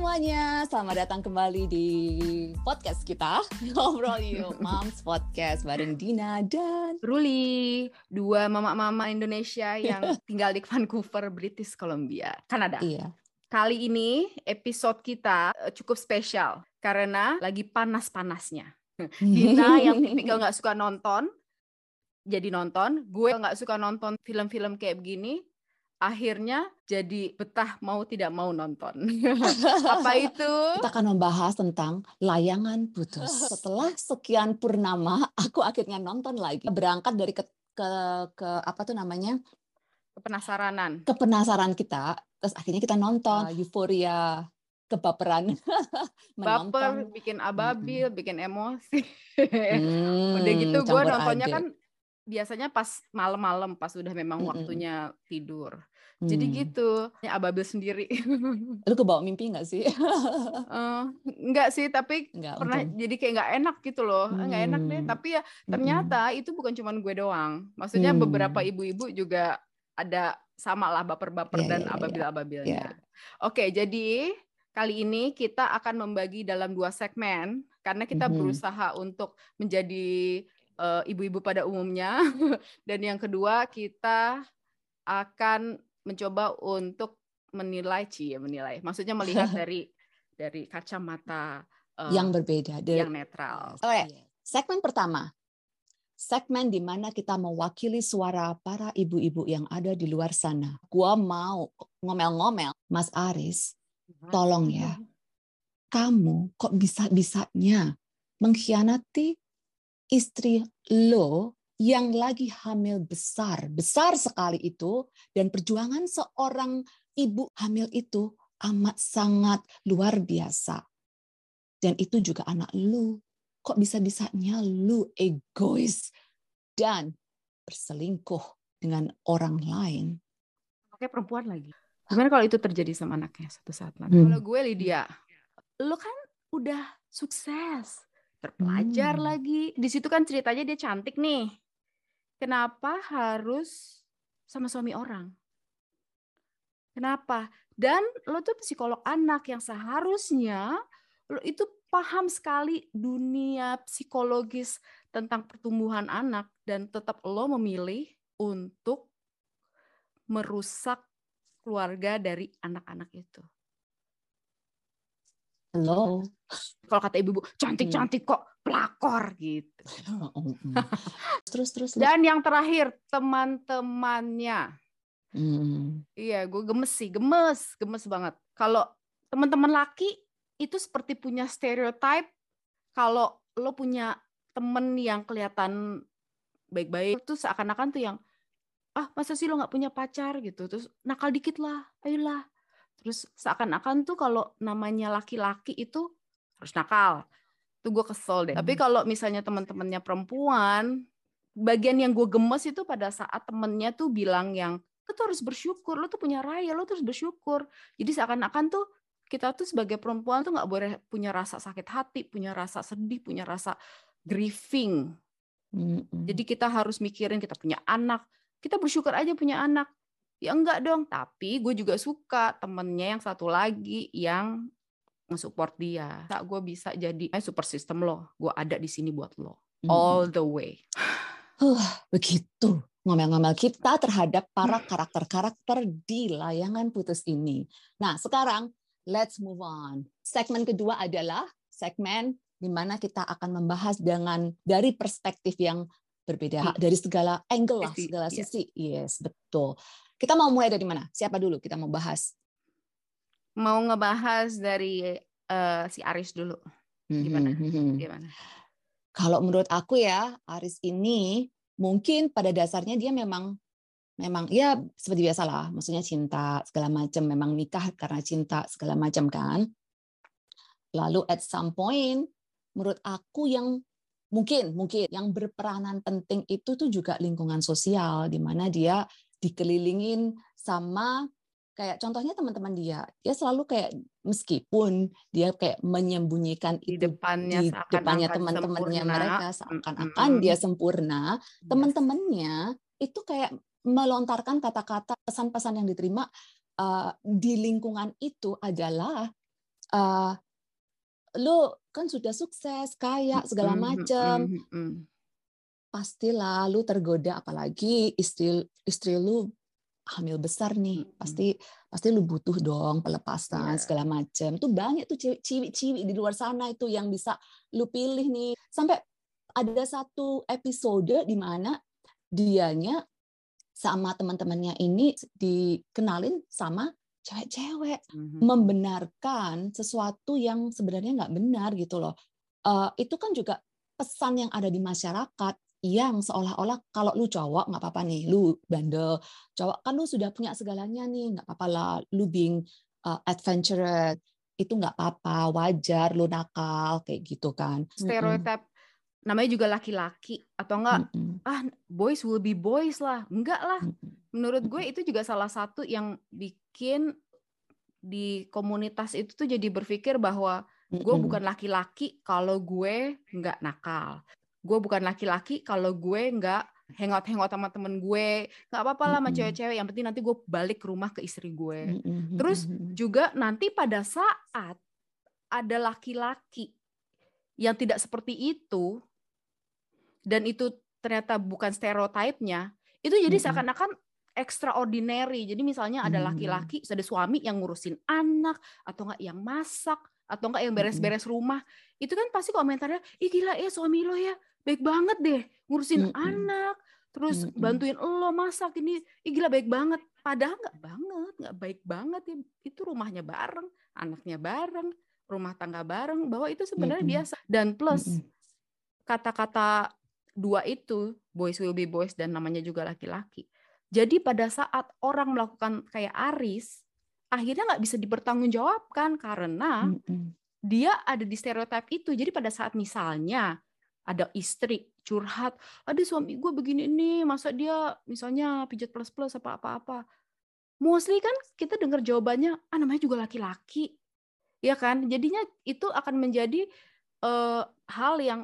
semuanya, selamat datang kembali di podcast kita Ngobrol Yuk Moms Podcast bareng Dina dan Ruli, dua mama-mama Indonesia yang tinggal di Vancouver, British Columbia, Kanada. Iya. Kali ini episode kita eh, cukup spesial karena lagi panas-panasnya. Dina yang tipikal nggak suka nonton, jadi nonton. Gue nggak suka nonton film-film kayak begini, akhirnya jadi betah mau tidak mau nonton. Apa itu? Kita akan membahas tentang layangan putus. Setelah sekian purnama, aku akhirnya nonton lagi. Berangkat dari ke ke, ke apa tuh namanya? Kepenasaranan. Kepenasaran kita, terus akhirnya kita nonton uh, euforia kebaperan. Baper, bikin ababil, hmm. bikin emosi. Hmm, Udah gitu gue nontonnya adek. kan biasanya pas malam-malam pas udah memang mm -mm. waktunya tidur. Hmm. Jadi gitu, ya ababil sendiri. Lu kebawa mimpi nggak sih? uh, nggak sih, tapi nggak, pernah untung. jadi kayak nggak enak gitu loh, hmm. nggak enak deh. Tapi ya ternyata hmm. itu bukan cuma gue doang. Maksudnya hmm. beberapa ibu-ibu juga ada sama lah baper-baper yeah, dan yeah, ababil-ababilnya. Yeah. Oke, jadi kali ini kita akan membagi dalam dua segmen karena kita -hmm. berusaha untuk menjadi uh, ibu-ibu pada umumnya dan yang kedua kita akan mencoba untuk menilai cie menilai maksudnya melihat dari dari kacamata uh, yang berbeda yang netral. Oke, okay. segmen pertama. Segmen di mana kita mewakili suara para ibu-ibu yang ada di luar sana. Gua mau ngomel-ngomel, Mas Aris, tolong ya. Kamu kok bisa-bisanya mengkhianati istri lo yang lagi hamil besar, besar sekali itu, dan perjuangan seorang ibu hamil itu amat sangat luar biasa. Dan itu juga anak lu. Kok bisa-bisanya lu egois dan berselingkuh dengan orang lain? Oke perempuan lagi. Gimana kalau itu terjadi sama anaknya satu saat nanti? Hmm. Kalau gue Lydia, lu kan udah sukses, terpelajar hmm. lagi. Di situ kan ceritanya dia cantik nih kenapa harus sama suami orang? Kenapa? Dan lo tuh psikolog anak yang seharusnya lo itu paham sekali dunia psikologis tentang pertumbuhan anak dan tetap lo memilih untuk merusak keluarga dari anak-anak itu. Halo. Kalau kata ibu-ibu, cantik-cantik kok, pelakor gitu. terus, terus, terus. Dan yang terakhir, teman-temannya. Hmm. Iya, gue gemes sih, gemes, gemes banget. Kalau teman-teman laki itu seperti punya stereotype kalau lo punya temen yang kelihatan baik-baik tuh seakan-akan tuh yang ah masa sih lo nggak punya pacar gitu terus nakal dikit lah ayolah Terus seakan-akan tuh kalau namanya laki-laki itu harus nakal. Tuh gue kesel deh. Tapi kalau misalnya teman-temannya perempuan, bagian yang gue gemes itu pada saat temennya tuh bilang yang lo tuh harus bersyukur, lo tuh punya raya, lo tuh harus bersyukur. Jadi seakan-akan tuh kita tuh sebagai perempuan tuh nggak boleh punya rasa sakit hati, punya rasa sedih, punya rasa grieving. Hmm. Jadi kita harus mikirin kita punya anak, kita bersyukur aja punya anak. Ya enggak dong, tapi gue juga suka temennya yang satu lagi yang nge-support dia. Tak gue bisa jadi eh, super system lo, gue ada di sini buat lo. All the way. Uh, begitu ngomel-ngomel kita terhadap para karakter-karakter di layangan putus ini. Nah, sekarang let's move on. Segmen kedua adalah segmen di mana kita akan membahas dengan dari perspektif yang berbeda, dari segala angle lah, segala iya. sisi. Yes, betul. Kita mau mulai dari mana? Siapa dulu kita mau bahas? Mau ngebahas dari uh, si Aris dulu. Gimana? Mm-hmm. Gimana? Kalau menurut aku ya, Aris ini mungkin pada dasarnya dia memang memang ya seperti biasa lah, maksudnya cinta segala macam, memang nikah karena cinta segala macam kan. Lalu at some point menurut aku yang mungkin mungkin yang berperanan penting itu tuh juga lingkungan sosial di mana dia dikelilingin sama kayak contohnya teman-teman dia dia selalu kayak meskipun dia kayak menyembunyikan di itu depannya di depannya teman-temannya mereka seakan-akan dia sempurna teman-temannya itu kayak melontarkan kata-kata pesan-pesan yang diterima uh, di lingkungan itu adalah uh, lu kan sudah sukses, kaya segala macam. Mm -hmm. Pastilah lu tergoda apalagi istri istri lu hamil besar nih. Pasti pasti lu butuh dong pelepasan yeah. segala macam. Tuh banyak tuh ciwi-ciwi di luar sana itu yang bisa lu pilih nih. Sampai ada satu episode di mana dianya sama teman-temannya ini dikenalin sama cewek-cewek mm-hmm. membenarkan sesuatu yang sebenarnya nggak benar gitu loh. Uh, itu kan juga pesan yang ada di masyarakat yang seolah-olah kalau lu cowok nggak apa-apa nih, lu bandel, cowok kan lu sudah punya segalanya nih, nggak apa-apa lah, lu being uh, adventurous itu nggak apa-apa, wajar lu nakal kayak gitu kan. Stereotip mm-hmm. namanya juga laki-laki atau enggak mm-hmm. ah boys will be boys lah, enggak lah. Mm-hmm. Menurut gue itu juga salah satu yang bikin di komunitas itu tuh jadi berpikir bahwa gue bukan laki-laki kalau gue nggak nakal. Gue bukan laki-laki kalau gue nggak hangout-hangout sama temen gue. Nggak apa-apa lah sama cewek-cewek. Yang penting nanti gue balik ke rumah ke istri gue. Terus juga nanti pada saat ada laki-laki yang tidak seperti itu dan itu ternyata bukan stereotipnya, itu jadi seakan-akan extraordinary. Jadi misalnya ada hmm. laki-laki, ada suami yang ngurusin anak atau enggak yang masak atau enggak yang beres-beres rumah. Itu kan pasti komentarnya, "Ih gila ya suami lo ya, baik banget deh ngurusin anak." Terus bantuin lo masak ini, ih gila baik banget. Padahal nggak banget, nggak baik banget ya. Itu rumahnya bareng, anaknya bareng, rumah tangga bareng. Bahwa itu sebenarnya biasa. Dan plus kata-kata dua itu, boys will be boys dan namanya juga laki-laki jadi pada saat orang melakukan kayak Aris, akhirnya nggak bisa dipertanggungjawabkan karena mm-hmm. dia ada di stereotip itu. Jadi pada saat misalnya ada istri curhat, ada suami gue begini nih, masa dia misalnya pijat plus plus apa apa apa. Mostly kan kita dengar jawabannya, ah namanya juga laki-laki, ya kan? Jadinya itu akan menjadi uh, hal yang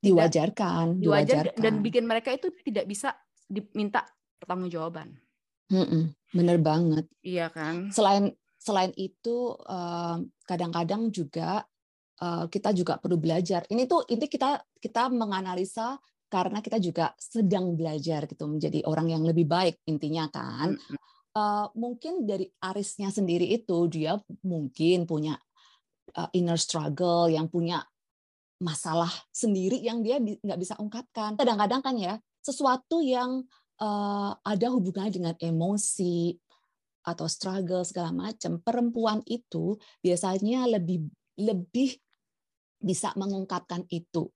diwajarkan, diwajarkan, dan bikin mereka itu tidak bisa diminta pertanggungjawaban. Mm-mm, bener banget. Iya kan. Selain selain itu kadang-kadang juga kita juga perlu belajar. Ini tuh ini kita kita menganalisa karena kita juga sedang belajar gitu menjadi orang yang lebih baik intinya kan. Uh, mungkin dari Arisnya sendiri itu dia mungkin punya uh, inner struggle yang punya masalah sendiri yang dia nggak bisa ungkapkan. Kadang-kadang kan ya sesuatu yang uh, ada hubungannya dengan emosi atau struggle segala macam, perempuan itu biasanya lebih lebih bisa mengungkapkan itu.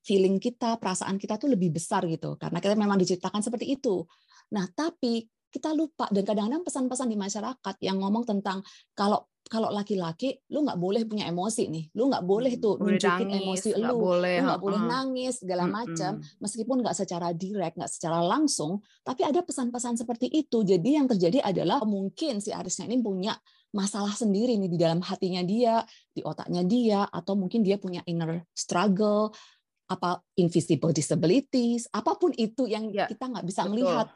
Feeling kita, perasaan kita tuh lebih besar gitu karena kita memang diciptakan seperti itu. Nah, tapi kita lupa dan kadang-kadang pesan-pesan di masyarakat yang ngomong tentang kalau kalau laki-laki lu nggak boleh punya emosi nih. Lu nggak boleh tuh boleh nunjukin nangis, emosi lu. boleh, lu nggak boleh nangis segala hmm, macam meskipun nggak secara direct nggak secara langsung tapi ada pesan-pesan seperti itu. Jadi yang terjadi adalah mungkin si Arisnya ini punya masalah sendiri nih di dalam hatinya dia di otaknya dia atau mungkin dia punya inner struggle apa invisible disabilities apa pun itu yang ya, kita nggak bisa betul. melihat.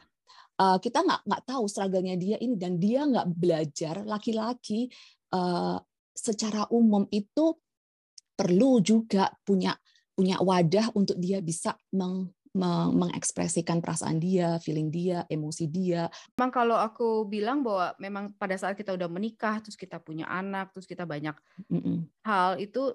Uh, kita nggak nggak tahu struggle-nya dia ini. Dan dia nggak belajar laki-laki uh, secara umum itu perlu juga punya punya wadah untuk dia bisa meng, meng, mengekspresikan perasaan dia, feeling dia, emosi dia. Memang kalau aku bilang bahwa memang pada saat kita udah menikah, terus kita punya anak, terus kita banyak mm -mm. hal itu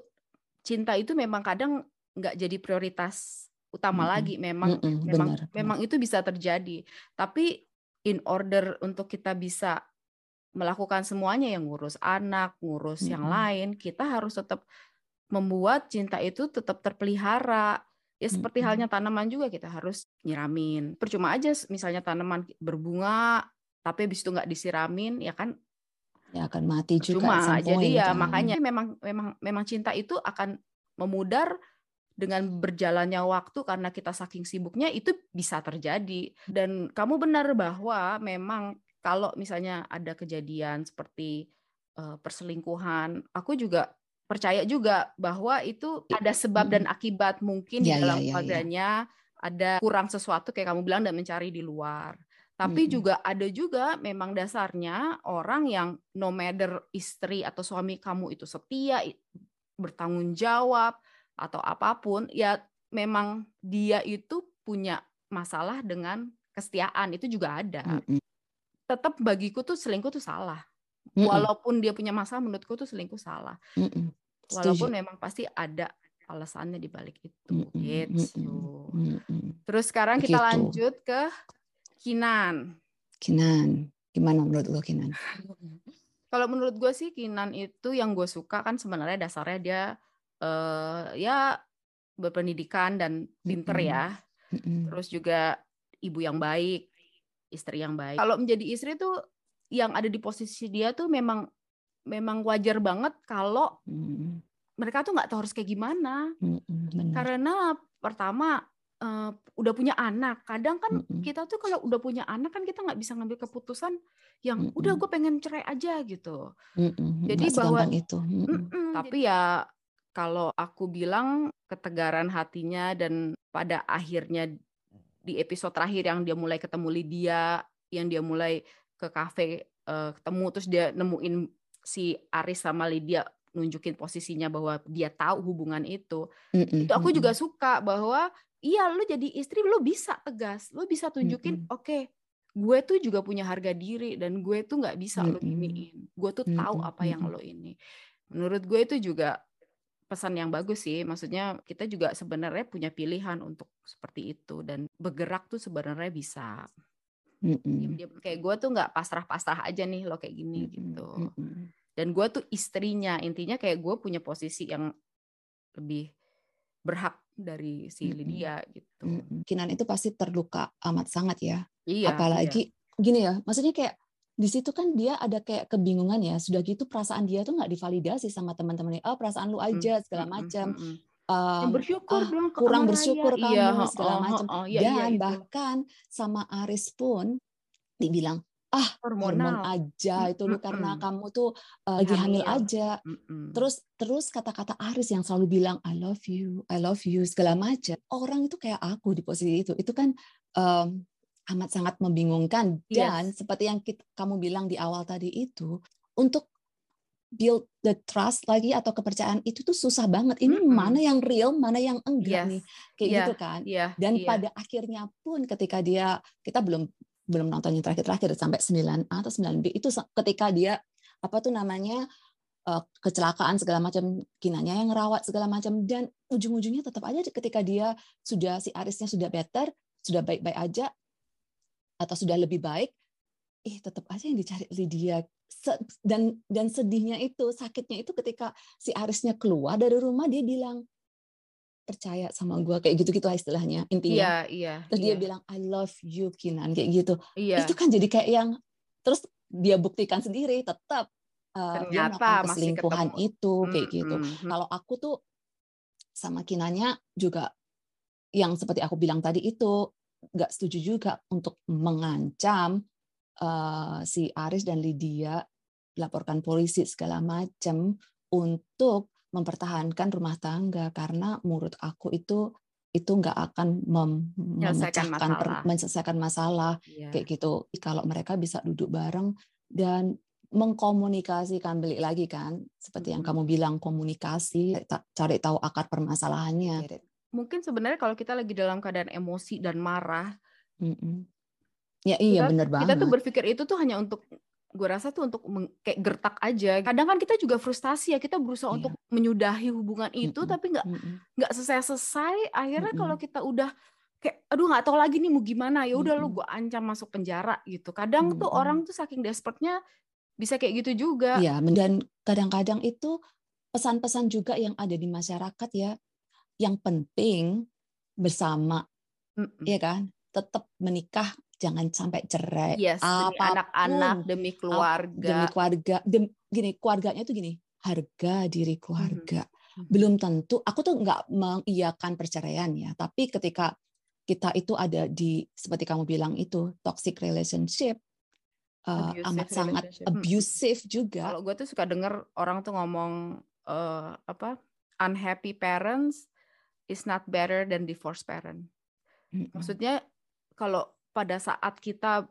cinta itu memang kadang nggak jadi prioritas utama mm-hmm. lagi memang mm-hmm. memang benar, memang itu bisa terjadi tapi in order untuk kita bisa melakukan semuanya yang ngurus anak ngurus mm-hmm. yang lain kita harus tetap membuat cinta itu tetap terpelihara ya seperti mm-hmm. halnya tanaman juga kita harus nyiramin percuma aja misalnya tanaman berbunga tapi habis itu nggak disiramin ya kan ya akan mati juga cuma jadi ya kan. makanya memang memang memang cinta itu akan memudar dengan berjalannya waktu karena kita saking sibuknya itu bisa terjadi dan kamu benar bahwa memang kalau misalnya ada kejadian seperti uh, perselingkuhan aku juga percaya juga bahwa itu ada sebab dan akibat mungkin ya, di dalam ya, ya, keluarganya ya. ada kurang sesuatu kayak kamu bilang dan mencari di luar Tapi hmm. juga ada juga memang dasarnya orang yang no matter istri atau suami kamu itu setia, bertanggung jawab atau apa pun, ya memang dia itu punya masalah dengan kesetiaan itu juga ada. Hmm. Tetap bagiku tuh selingkuh tuh salah. Hmm. Walaupun dia punya masalah, menurutku tuh selingkuh salah. Walaupun memang pasti ada alasannya di balik itu. Mm -mm, gitu. Mm -mm. Terus sekarang kita lanjut ke Kinan. Kinan, gimana menurut lo Kinan? Kalau menurut gue sih Kinan itu yang gue suka kan sebenarnya dasarnya dia uh, ya berpendidikan dan pinter mm -hmm. ya. Mm -hmm. Terus juga ibu yang baik, istri yang baik. Kalau menjadi istri tuh yang ada di posisi dia tuh memang memang wajar banget kalau mm -hmm mereka tuh nggak tahu harus kayak gimana. Mm-hmm, Karena pertama uh, udah punya anak. Kadang kan mm-hmm. kita tuh kalau udah punya anak kan kita nggak bisa ngambil keputusan yang mm-hmm. udah gue pengen cerai aja gitu. Mm-hmm. Jadi bahwa itu. Mm-hmm. Tapi ya kalau aku bilang ketegaran hatinya dan pada akhirnya di episode terakhir yang dia mulai ketemu Lydia, yang dia mulai ke kafe uh, ketemu terus dia nemuin si Aris sama Lydia nunjukin posisinya bahwa dia tahu hubungan itu. Mm-mm. Itu aku juga suka bahwa iya lu jadi istri lu bisa tegas, lu bisa tunjukin oke, okay, gue tuh juga punya harga diri dan gue tuh nggak bisa mm-hmm. lo giniin. Gue tuh tahu mm-hmm. apa yang lo ini. Menurut gue itu juga pesan yang bagus sih. Maksudnya kita juga sebenarnya punya pilihan untuk seperti itu dan bergerak tuh sebenarnya bisa. Mm-hmm. Kayak gue tuh nggak pasrah-pasrah aja nih lo kayak gini mm-hmm. gitu. Mm-hmm dan gue tuh istrinya intinya kayak gue punya posisi yang lebih berhak dari si Lydia gitu. Kinan itu pasti terluka amat sangat ya. Iya. Apalagi iya. gini ya, maksudnya kayak di situ kan dia ada kayak kebingungan ya. Sudah gitu perasaan dia tuh nggak divalidasi sama teman-temannya. Oh perasaan lu aja segala macam. Um, bersyukur ah, kurang bersyukur kamu iya, segala oh, macam. Oh, iya, Dan iya, bahkan sama Aris pun dibilang ah hormonal hormon aja itu lu karena kamu tuh uh, lagi hamil, aja. Mm-mm. Terus terus kata-kata Aris yang selalu bilang I love you, I love you segala macam. Orang itu kayak aku di posisi itu. Itu kan um, amat sangat membingungkan dan yes. seperti yang kita, kamu bilang di awal tadi itu untuk build the trust lagi atau kepercayaan itu tuh susah banget. Ini mm-hmm. mana yang real, mana yang enggak yes. nih, kayak yeah. gitu kan. Yeah. Dan yeah. pada akhirnya pun ketika dia kita belum belum nonton yang terakhir-terakhir sampai 9A atau 9B itu ketika dia apa tuh namanya uh, kecelakaan segala macam kinanya yang ngerawat segala macam dan ujung-ujungnya tetap aja ketika dia sudah si Arisnya sudah better sudah baik-baik aja atau sudah lebih baik ih tetap aja yang dicari Lydia dan dan sedihnya itu sakitnya itu ketika si Arisnya keluar dari rumah dia bilang percaya sama gue kayak gitu gitu istilahnya intinya. Iya, iya. Terus iya. dia bilang I love you Kinan kayak gitu. Iya. Itu kan jadi kayak yang terus dia buktikan sendiri tetap uh, dia melakukan keselingkuhan itu kayak hmm, gitu. Hmm, hmm. Kalau aku tuh sama Kinanya juga yang seperti aku bilang tadi itu nggak setuju juga untuk mengancam uh, si Aris dan Lydia laporkan polisi segala macam untuk mempertahankan rumah tangga. Karena menurut aku itu itu nggak akan mem memecahkan masalah. menyelesaikan masalah. Yeah. kayak gitu. Kalau mereka bisa duduk bareng dan mengkomunikasikan balik lagi kan seperti yang kamu bilang komunikasi cari tahu akar permasalahannya mungkin sebenarnya kalau kita lagi dalam keadaan emosi dan marah mm -mm. ya iya benar banget kita tuh berpikir itu tuh hanya untuk gue rasa tuh untuk kayak gertak aja. Kadang kan kita juga frustasi ya, kita berusaha yeah. untuk menyudahi hubungan itu, mm -hmm. tapi nggak nggak selesai-selesai. Akhirnya mm -hmm. kalau kita udah kayak, aduh nggak tahu lagi nih mau gimana, ya udah mm -hmm. lu gue ancam masuk penjara gitu. Kadang mm -hmm. tuh orang tuh saking desperate-nya bisa kayak gitu juga. Iya, dan kadang-kadang itu pesan-pesan juga yang ada di masyarakat ya, yang penting bersama, mm -hmm. ya kan, tetap menikah jangan sampai cerai. Yes, demi anak-anak, demi keluarga. Demi keluarga. Dem, gini, keluarganya tuh gini, harga diri keluarga. Hmm. Belum tentu, aku tuh nggak mengiyakan perceraian ya, tapi ketika kita itu ada di, seperti kamu bilang itu, toxic relationship, uh, amat sangat abusive juga. Kalau gue tuh suka denger orang tuh ngomong, uh, apa, unhappy parents is not better than divorced parent. Maksudnya kalau pada saat kita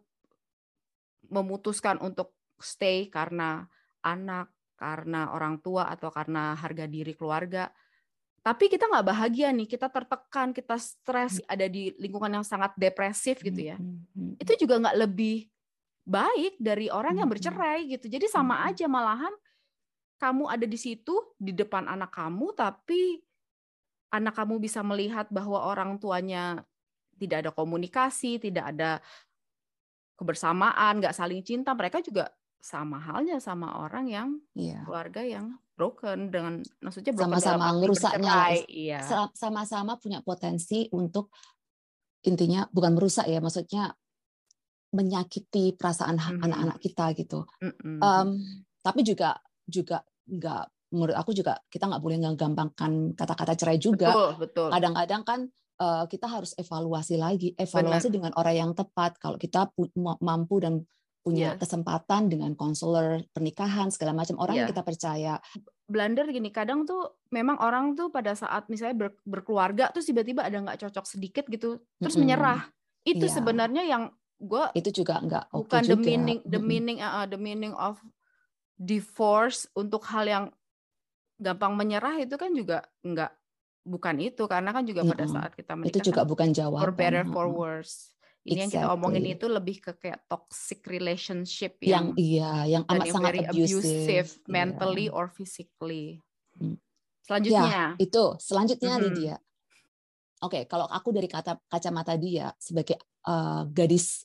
memutuskan untuk stay karena anak, karena orang tua atau karena harga diri keluarga. Tapi kita nggak bahagia nih, kita tertekan, kita stres, ada di lingkungan yang sangat depresif gitu ya. Itu juga nggak lebih baik dari orang yang bercerai gitu. Jadi sama aja malahan kamu ada di situ di depan anak kamu tapi anak kamu bisa melihat bahwa orang tuanya tidak ada komunikasi, tidak ada kebersamaan, nggak saling cinta, mereka juga sama halnya sama orang yang yeah. keluarga yang broken dengan maksudnya sama-sama ngerusaknya iya. sama-sama punya potensi untuk intinya bukan merusak ya maksudnya menyakiti perasaan mm-hmm. anak-anak kita gitu. Mm-hmm. Um, tapi juga juga nggak menurut aku juga kita nggak boleh gampangkan kata-kata cerai juga. Betul, betul. Kadang-kadang kan uh, kita harus evaluasi lagi, evaluasi Benar. dengan orang yang tepat. Kalau kita mampu dan punya yeah. kesempatan dengan konselor pernikahan segala macam orang yeah. yang kita percaya. Blunder gini, kadang tuh memang orang tuh pada saat misalnya ber, berkeluarga terus tiba-tiba ada nggak cocok sedikit gitu, terus mm -hmm. menyerah. Itu yeah. sebenarnya yang gue itu juga nggak bukan okay the juga. meaning the meaning uh, the meaning of divorce untuk hal yang gampang menyerah itu kan juga nggak bukan itu karena kan juga pada saat kita menikah itu juga kan bukan jawaban for better for worse ini exactly. yang kita omongin itu lebih ke kayak toxic relationship yang, yang iya yang amat sangat very abusive, abusive iya. mentally yeah. or physically hmm. selanjutnya ya, itu selanjutnya mm -hmm. Lydia oke okay, kalau aku dari kata kacamata dia sebagai uh, gadis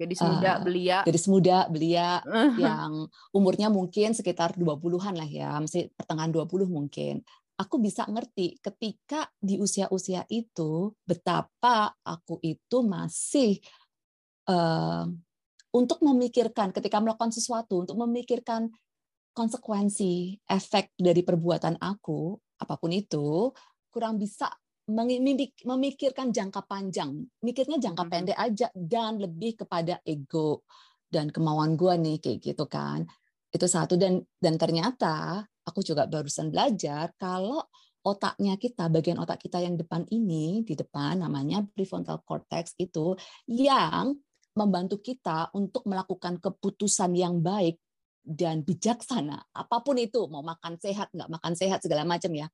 gadis muda uh, belia. gadis muda belia yang umurnya mungkin sekitar 20-an lah ya masih pertengahan 20 mungkin. Aku bisa ngerti ketika di usia-usia itu betapa aku itu masih uh, untuk memikirkan ketika melakukan sesuatu untuk memikirkan konsekuensi efek dari perbuatan aku apa pun itu kurang bisa memikirkan jangka panjang, mikirnya jangka pendek aja dan lebih kepada ego dan kemauan gue nih kayak gitu kan. Itu satu. Dan dan ternyata aku juga barusan belajar kalau otaknya kita, bagian otak kita yang depan ini di depan namanya prefrontal cortex itu yang membantu kita untuk melakukan keputusan yang baik dan bijaksana. Apa pun itu mau makan sehat nggak makan sehat segala macam ya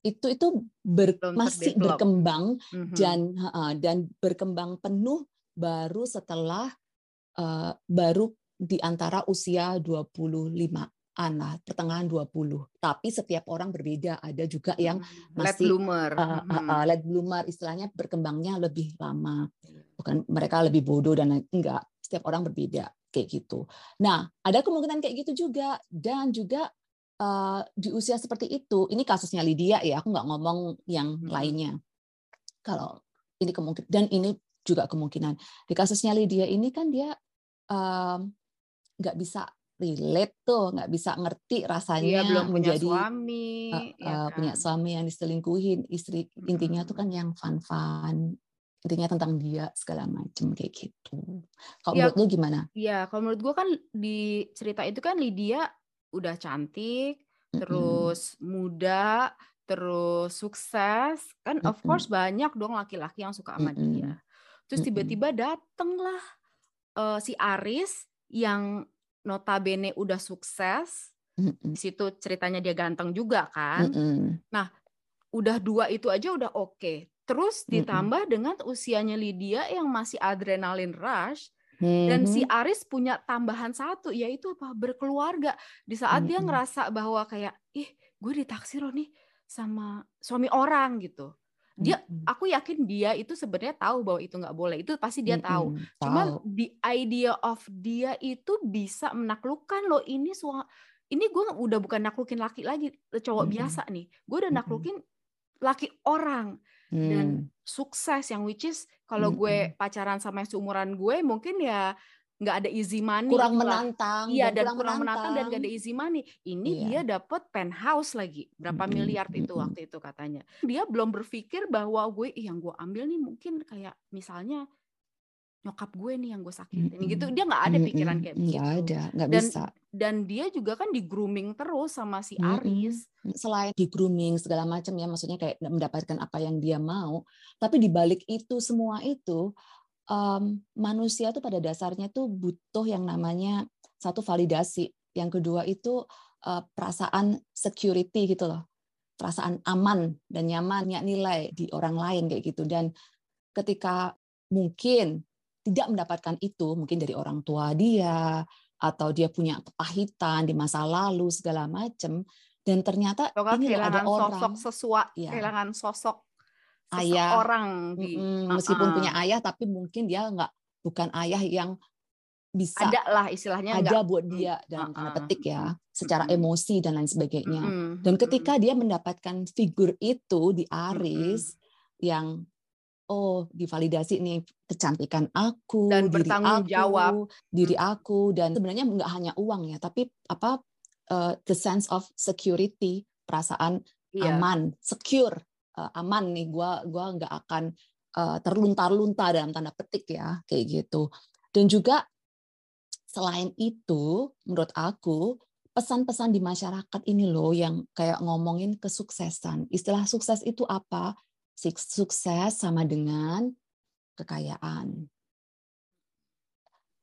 itu itu ber, masih berkembang mm-hmm. dan uh, dan berkembang penuh baru setelah uh, baru di antara usia 25 anak pertengahan 20. Tapi setiap orang berbeda. Ada juga yang masih late bloomer. Uh, uh, uh, late bloomer istilahnya berkembangnya lebih lama. Bukan mereka lebih bodoh dan enggak. Setiap orang berbeda kayak gitu. Nah, ada kemungkinan kayak gitu juga dan juga uh, di usia seperti itu, ini kasusnya Lydia ya, aku nggak ngomong yang hmm. lainnya. Kalau ini kemungkinan dan ini juga kemungkinan di kasusnya Lydia ini kan dia nggak um, bisa relate tuh, nggak bisa ngerti rasanya dia belum menjadi punya suami, uh, ya kan? punya suami yang diselingkuhin, istri hmm. intinya tuh kan yang fun-fun, intinya tentang dia segala macam kayak gitu. Kalau ya, menurut lu gimana? Ya, kalau menurut gua kan di cerita itu kan Lydia udah cantik, mm-hmm. terus muda, terus sukses, kan mm-hmm. of course banyak dong laki-laki yang suka sama mm-hmm. dia. Terus tiba-tiba datenglah uh, si Aris yang notabene udah sukses. Di situ ceritanya dia ganteng juga kan. Nah, udah dua itu aja udah oke. Okay. Terus ditambah dengan usianya Lydia yang masih adrenalin rush, dan si mm-hmm. Aris punya tambahan satu yaitu apa? Berkeluarga. Di saat dia mm-hmm. ngerasa bahwa kayak ih, gue ditaksir loh nih sama suami orang gitu. Dia mm-hmm. aku yakin dia itu sebenarnya tahu bahwa itu nggak boleh. Itu pasti dia tahu. Cuman the idea of dia itu bisa menaklukkan loh ini suami ini gue udah bukan naklukin laki lagi cowok biasa nih. Gue udah naklukin laki orang hmm. dan sukses yang which is kalau hmm. gue pacaran sama yang seumuran gue mungkin ya nggak ada easy money kurang gitu menantang iya dan, kurang, kurang menantang. dan gak ada easy money ini iya. dia dapat penthouse lagi berapa hmm. miliar itu waktu itu katanya dia belum berpikir bahwa gue yang gue ambil nih mungkin kayak misalnya nyokap gue nih yang gue sakitin mm -hmm. gitu dia nggak ada pikiran kayak begitu. nggak ada nggak bisa. dan dia juga kan di grooming terus sama si Aris. Mm -hmm. selain di grooming segala macam ya maksudnya kayak mendapatkan apa yang dia mau tapi di balik itu semua itu um, manusia tuh pada dasarnya tuh butuh yang namanya satu validasi, yang kedua itu uh, perasaan security gitu loh, perasaan aman dan nyamannya nilai di orang lain kayak gitu. Dan ketika mungkin tidak mendapatkan itu, mungkin dari orang tua dia atau dia punya kepahitan di masa lalu segala macam, dan ternyata ini ada orang sosok sesuatu, ya. kehilangan sosok ayah. orang di mm, meskipun uh -uh. punya ayah tapi mungkin dia nggak bukan ayah yang bisa ada lah istilahnya ada enggak. buat dia dalam tanda petik ya secara emosi dan lain sebagainya. Dan ketika dia mendapatkan figur itu di Aris yang oh divalidasi nih kecantikan aku dan diri bertanggung aku, jawab. diri aku dan sebenarnya nggak hanya uang ya tapi apa uh, the sense of security perasaan iya. aman secure uh, aman nih. Gue gua nggak akan uh, terluntar-luntar dalam tanda petik ya kayak gitu. Dan juga selain itu menurut aku pesan-pesan di masyarakat ini loh yang kayak ngomongin kesuksesan. Istilah sukses itu apa sukses sama dengan kekayaan.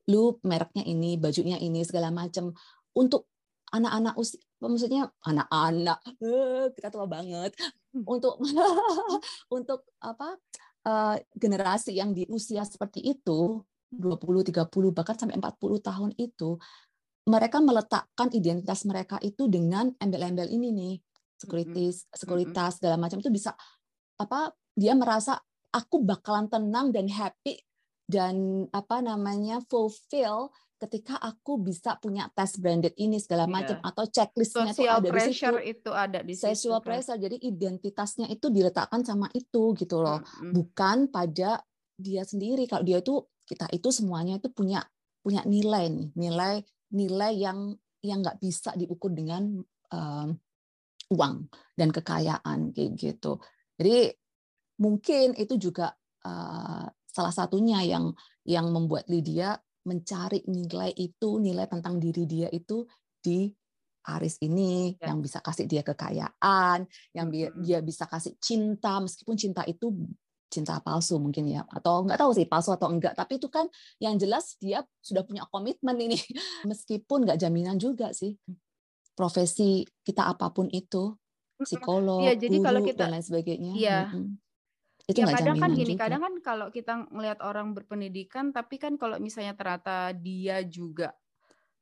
Lu mereknya ini bajunya ini segala macam untuk anak-anak usia maksudnya anak-anak eh, kita tua banget. Hmm. untuk untuk apa uh, generasi yang di usia seperti itu 20 30 bahkan sampai 40 tahun itu mereka meletakkan identitas mereka itu dengan embel-embel ini nih. Sekuritas sekuritas segala macam itu bisa apa dia merasa aku bakalan tenang dan happy dan apa namanya fulfill ketika aku bisa punya tes branded ini segala iya. macam yeah. atau checklistnya itu ada di situ itu ada di situ social pressure jadi identitasnya itu diletakkan sama itu gitu loh mm -hmm. bukan pada dia sendiri kalau dia itu kita itu semuanya itu punya punya nilai nih nilai nilai yang yang nggak bisa diukur dengan um, uang dan kekayaan kayak gitu jadi mungkin itu juga uh, salah satunya yang yang membuat Lydia mencari nilai itu, nilai tentang diri dia itu di Aris ini ya. yang bisa kasih dia kekayaan, yang hmm. dia bisa kasih cinta meskipun cinta itu cinta palsu mungkin ya atau nggak tahu sih palsu atau enggak tapi itu kan yang jelas dia sudah punya komitmen ini meskipun nggak jaminan juga sih profesi kita apa pun itu psikolog, ya, jadi guru kalau kita, dan lain sebagainya. Iya. Hmm itu ya kadang kan gini juga. kadang kan kalau kita ngelihat orang berpendidikan tapi kan kalau misalnya ternyata dia juga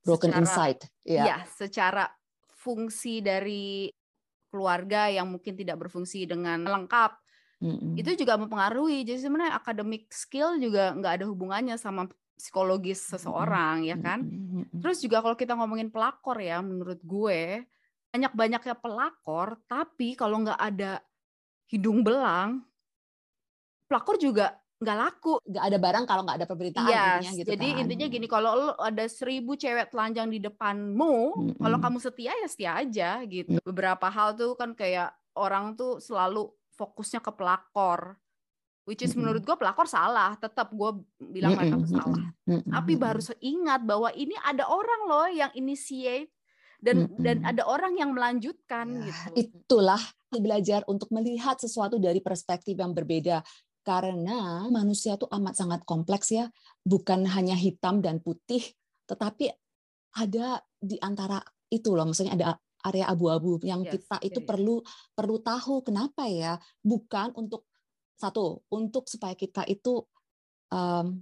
broken secara, inside ya. ya secara fungsi dari keluarga yang mungkin tidak berfungsi dengan lengkap mm-hmm. itu juga mempengaruhi jadi sebenarnya akademik skill juga nggak ada hubungannya sama psikologis seseorang mm-hmm. ya kan mm-hmm. terus juga kalau kita ngomongin pelakor ya menurut gue banyak banyaknya pelakor tapi kalau nggak ada hidung belang pelakor juga nggak laku nggak ada barang kalau nggak ada pemberitaan yes, intinya gitu jadi kan. intinya gini kalau lo ada seribu cewek telanjang di depanmu mm-hmm. kalau kamu setia ya setia aja gitu mm beberapa hal tuh kan kayak orang tuh selalu fokusnya ke pelakor which is mm-hmm. menurut gue pelakor salah tetap gue bilang mm-hmm. mereka tuh salah mm-hmm. tapi baru ingat bahwa ini ada orang loh yang initiate dan mm-hmm. dan ada orang yang melanjutkan ya, gitu. itulah belajar untuk melihat sesuatu dari perspektif yang berbeda. Karena manusia itu amat sangat kompleks ya, bukan hanya hitam dan putih, tetapi ada di antara itu loh, maksudnya ada area abu-abu yang yes, kita itu yeah. perlu perlu tahu kenapa ya, bukan untuk satu untuk supaya kita itu um,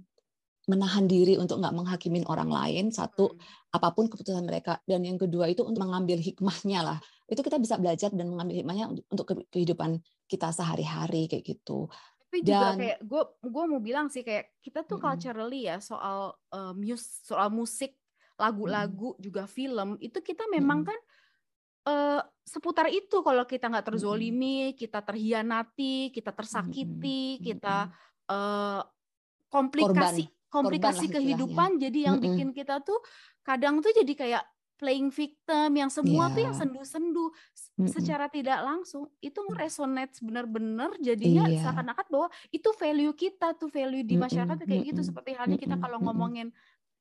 menahan diri untuk nggak menghakimin orang lain satu hmm. apa pun keputusan mereka dan yang kedua itu untuk mengambil hikmahnya lah. Itu kita bisa belajar dan mengambil hikmahnya untuk kehidupan kita sehari-hari kayak gitu. Tapi juga Dan, kayak gue gue mau bilang sih kayak kita tuh mm, culturally ya soal uh, mus soal musik lagu-lagu mm, juga film itu kita memang mm, kan uh, seputar itu. Kalau kita nggak terzolimi kita terhianati kita tersakiti kita uh, komplikasi. Komplikasi kehidupan jadi yang bikin kita tuh kadang tuh jadi kayak playing victim yang semua yeah. tuh yang sendu-sendu mm-hmm. secara tidak langsung itu resonate benar-benar jadinya yeah. seakan-akan bahwa itu value kita tuh value di masyarakat mm-hmm. kayak gitu seperti halnya kita kalau ngomongin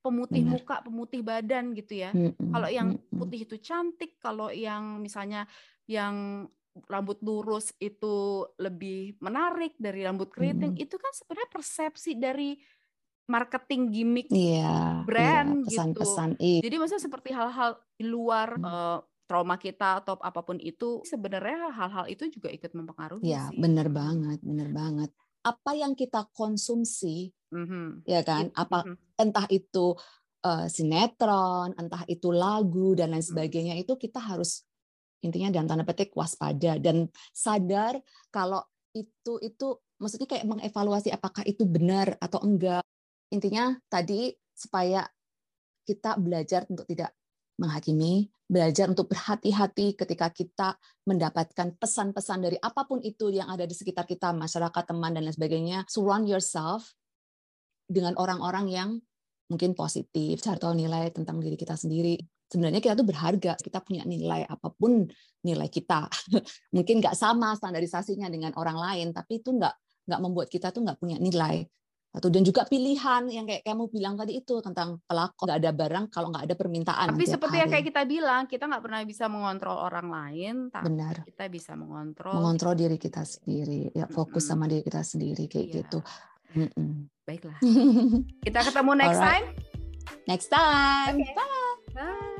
pemutih Benar. muka, pemutih badan gitu ya. Mm-hmm. Kalau yang putih itu cantik, kalau yang misalnya yang rambut lurus itu lebih menarik dari rambut keriting, mm-hmm. itu kan sebenarnya persepsi dari marketing gimmick iya, brand iya, pesan-pesan gitu. Iya. Jadi maksudnya seperti hal-hal di luar hmm. uh, trauma kita atau apa pun itu sebenarnya hal-hal itu juga ikut mempengaruhi. Ya, benar banget, benar banget. Apa yang kita konsumsi, mm-hmm. ya kan? Apa mm-hmm. entah itu uh, sinetron, entah itu lagu dan lain sebagainya mm-hmm. itu kita harus intinya dalam tanda petik waspada dan sadar kalau itu itu maksudnya kayak mengevaluasi apakah itu benar atau enggak. Intinya tadi supaya kita belajar untuk tidak menghakimi, belajar untuk berhati-hati ketika kita mendapatkan pesan-pesan dari apa pun itu yang ada di sekitar kita, masyarakat, teman, dan lain sebagainya. Surround yourself dengan orang-orang yang mungkin positif, cari tahu nilai tentang diri kita sendiri. Sebenarnya kita tuh berharga, kita punya nilai apa pun nilai kita. mungkin nggak sama standarisasinya dengan orang lain, tapi itu nggak nggak membuat kita tuh nggak punya nilai atau dan juga pilihan yang kayak kamu bilang tadi itu tentang pelaku nggak ada barang kalau nggak ada permintaan. Tapi seperti hari. yang kayak kita bilang, kita nggak pernah bisa mengontrol orang lain, tapi Benar. kita bisa mengontrol mengontrol diri kita sendiri, ya fokus mm -hmm. sama diri kita sendiri kayak yeah. gitu. Mm -mm. Baiklah. kita ketemu next right. time. Next time. Okay. Bye.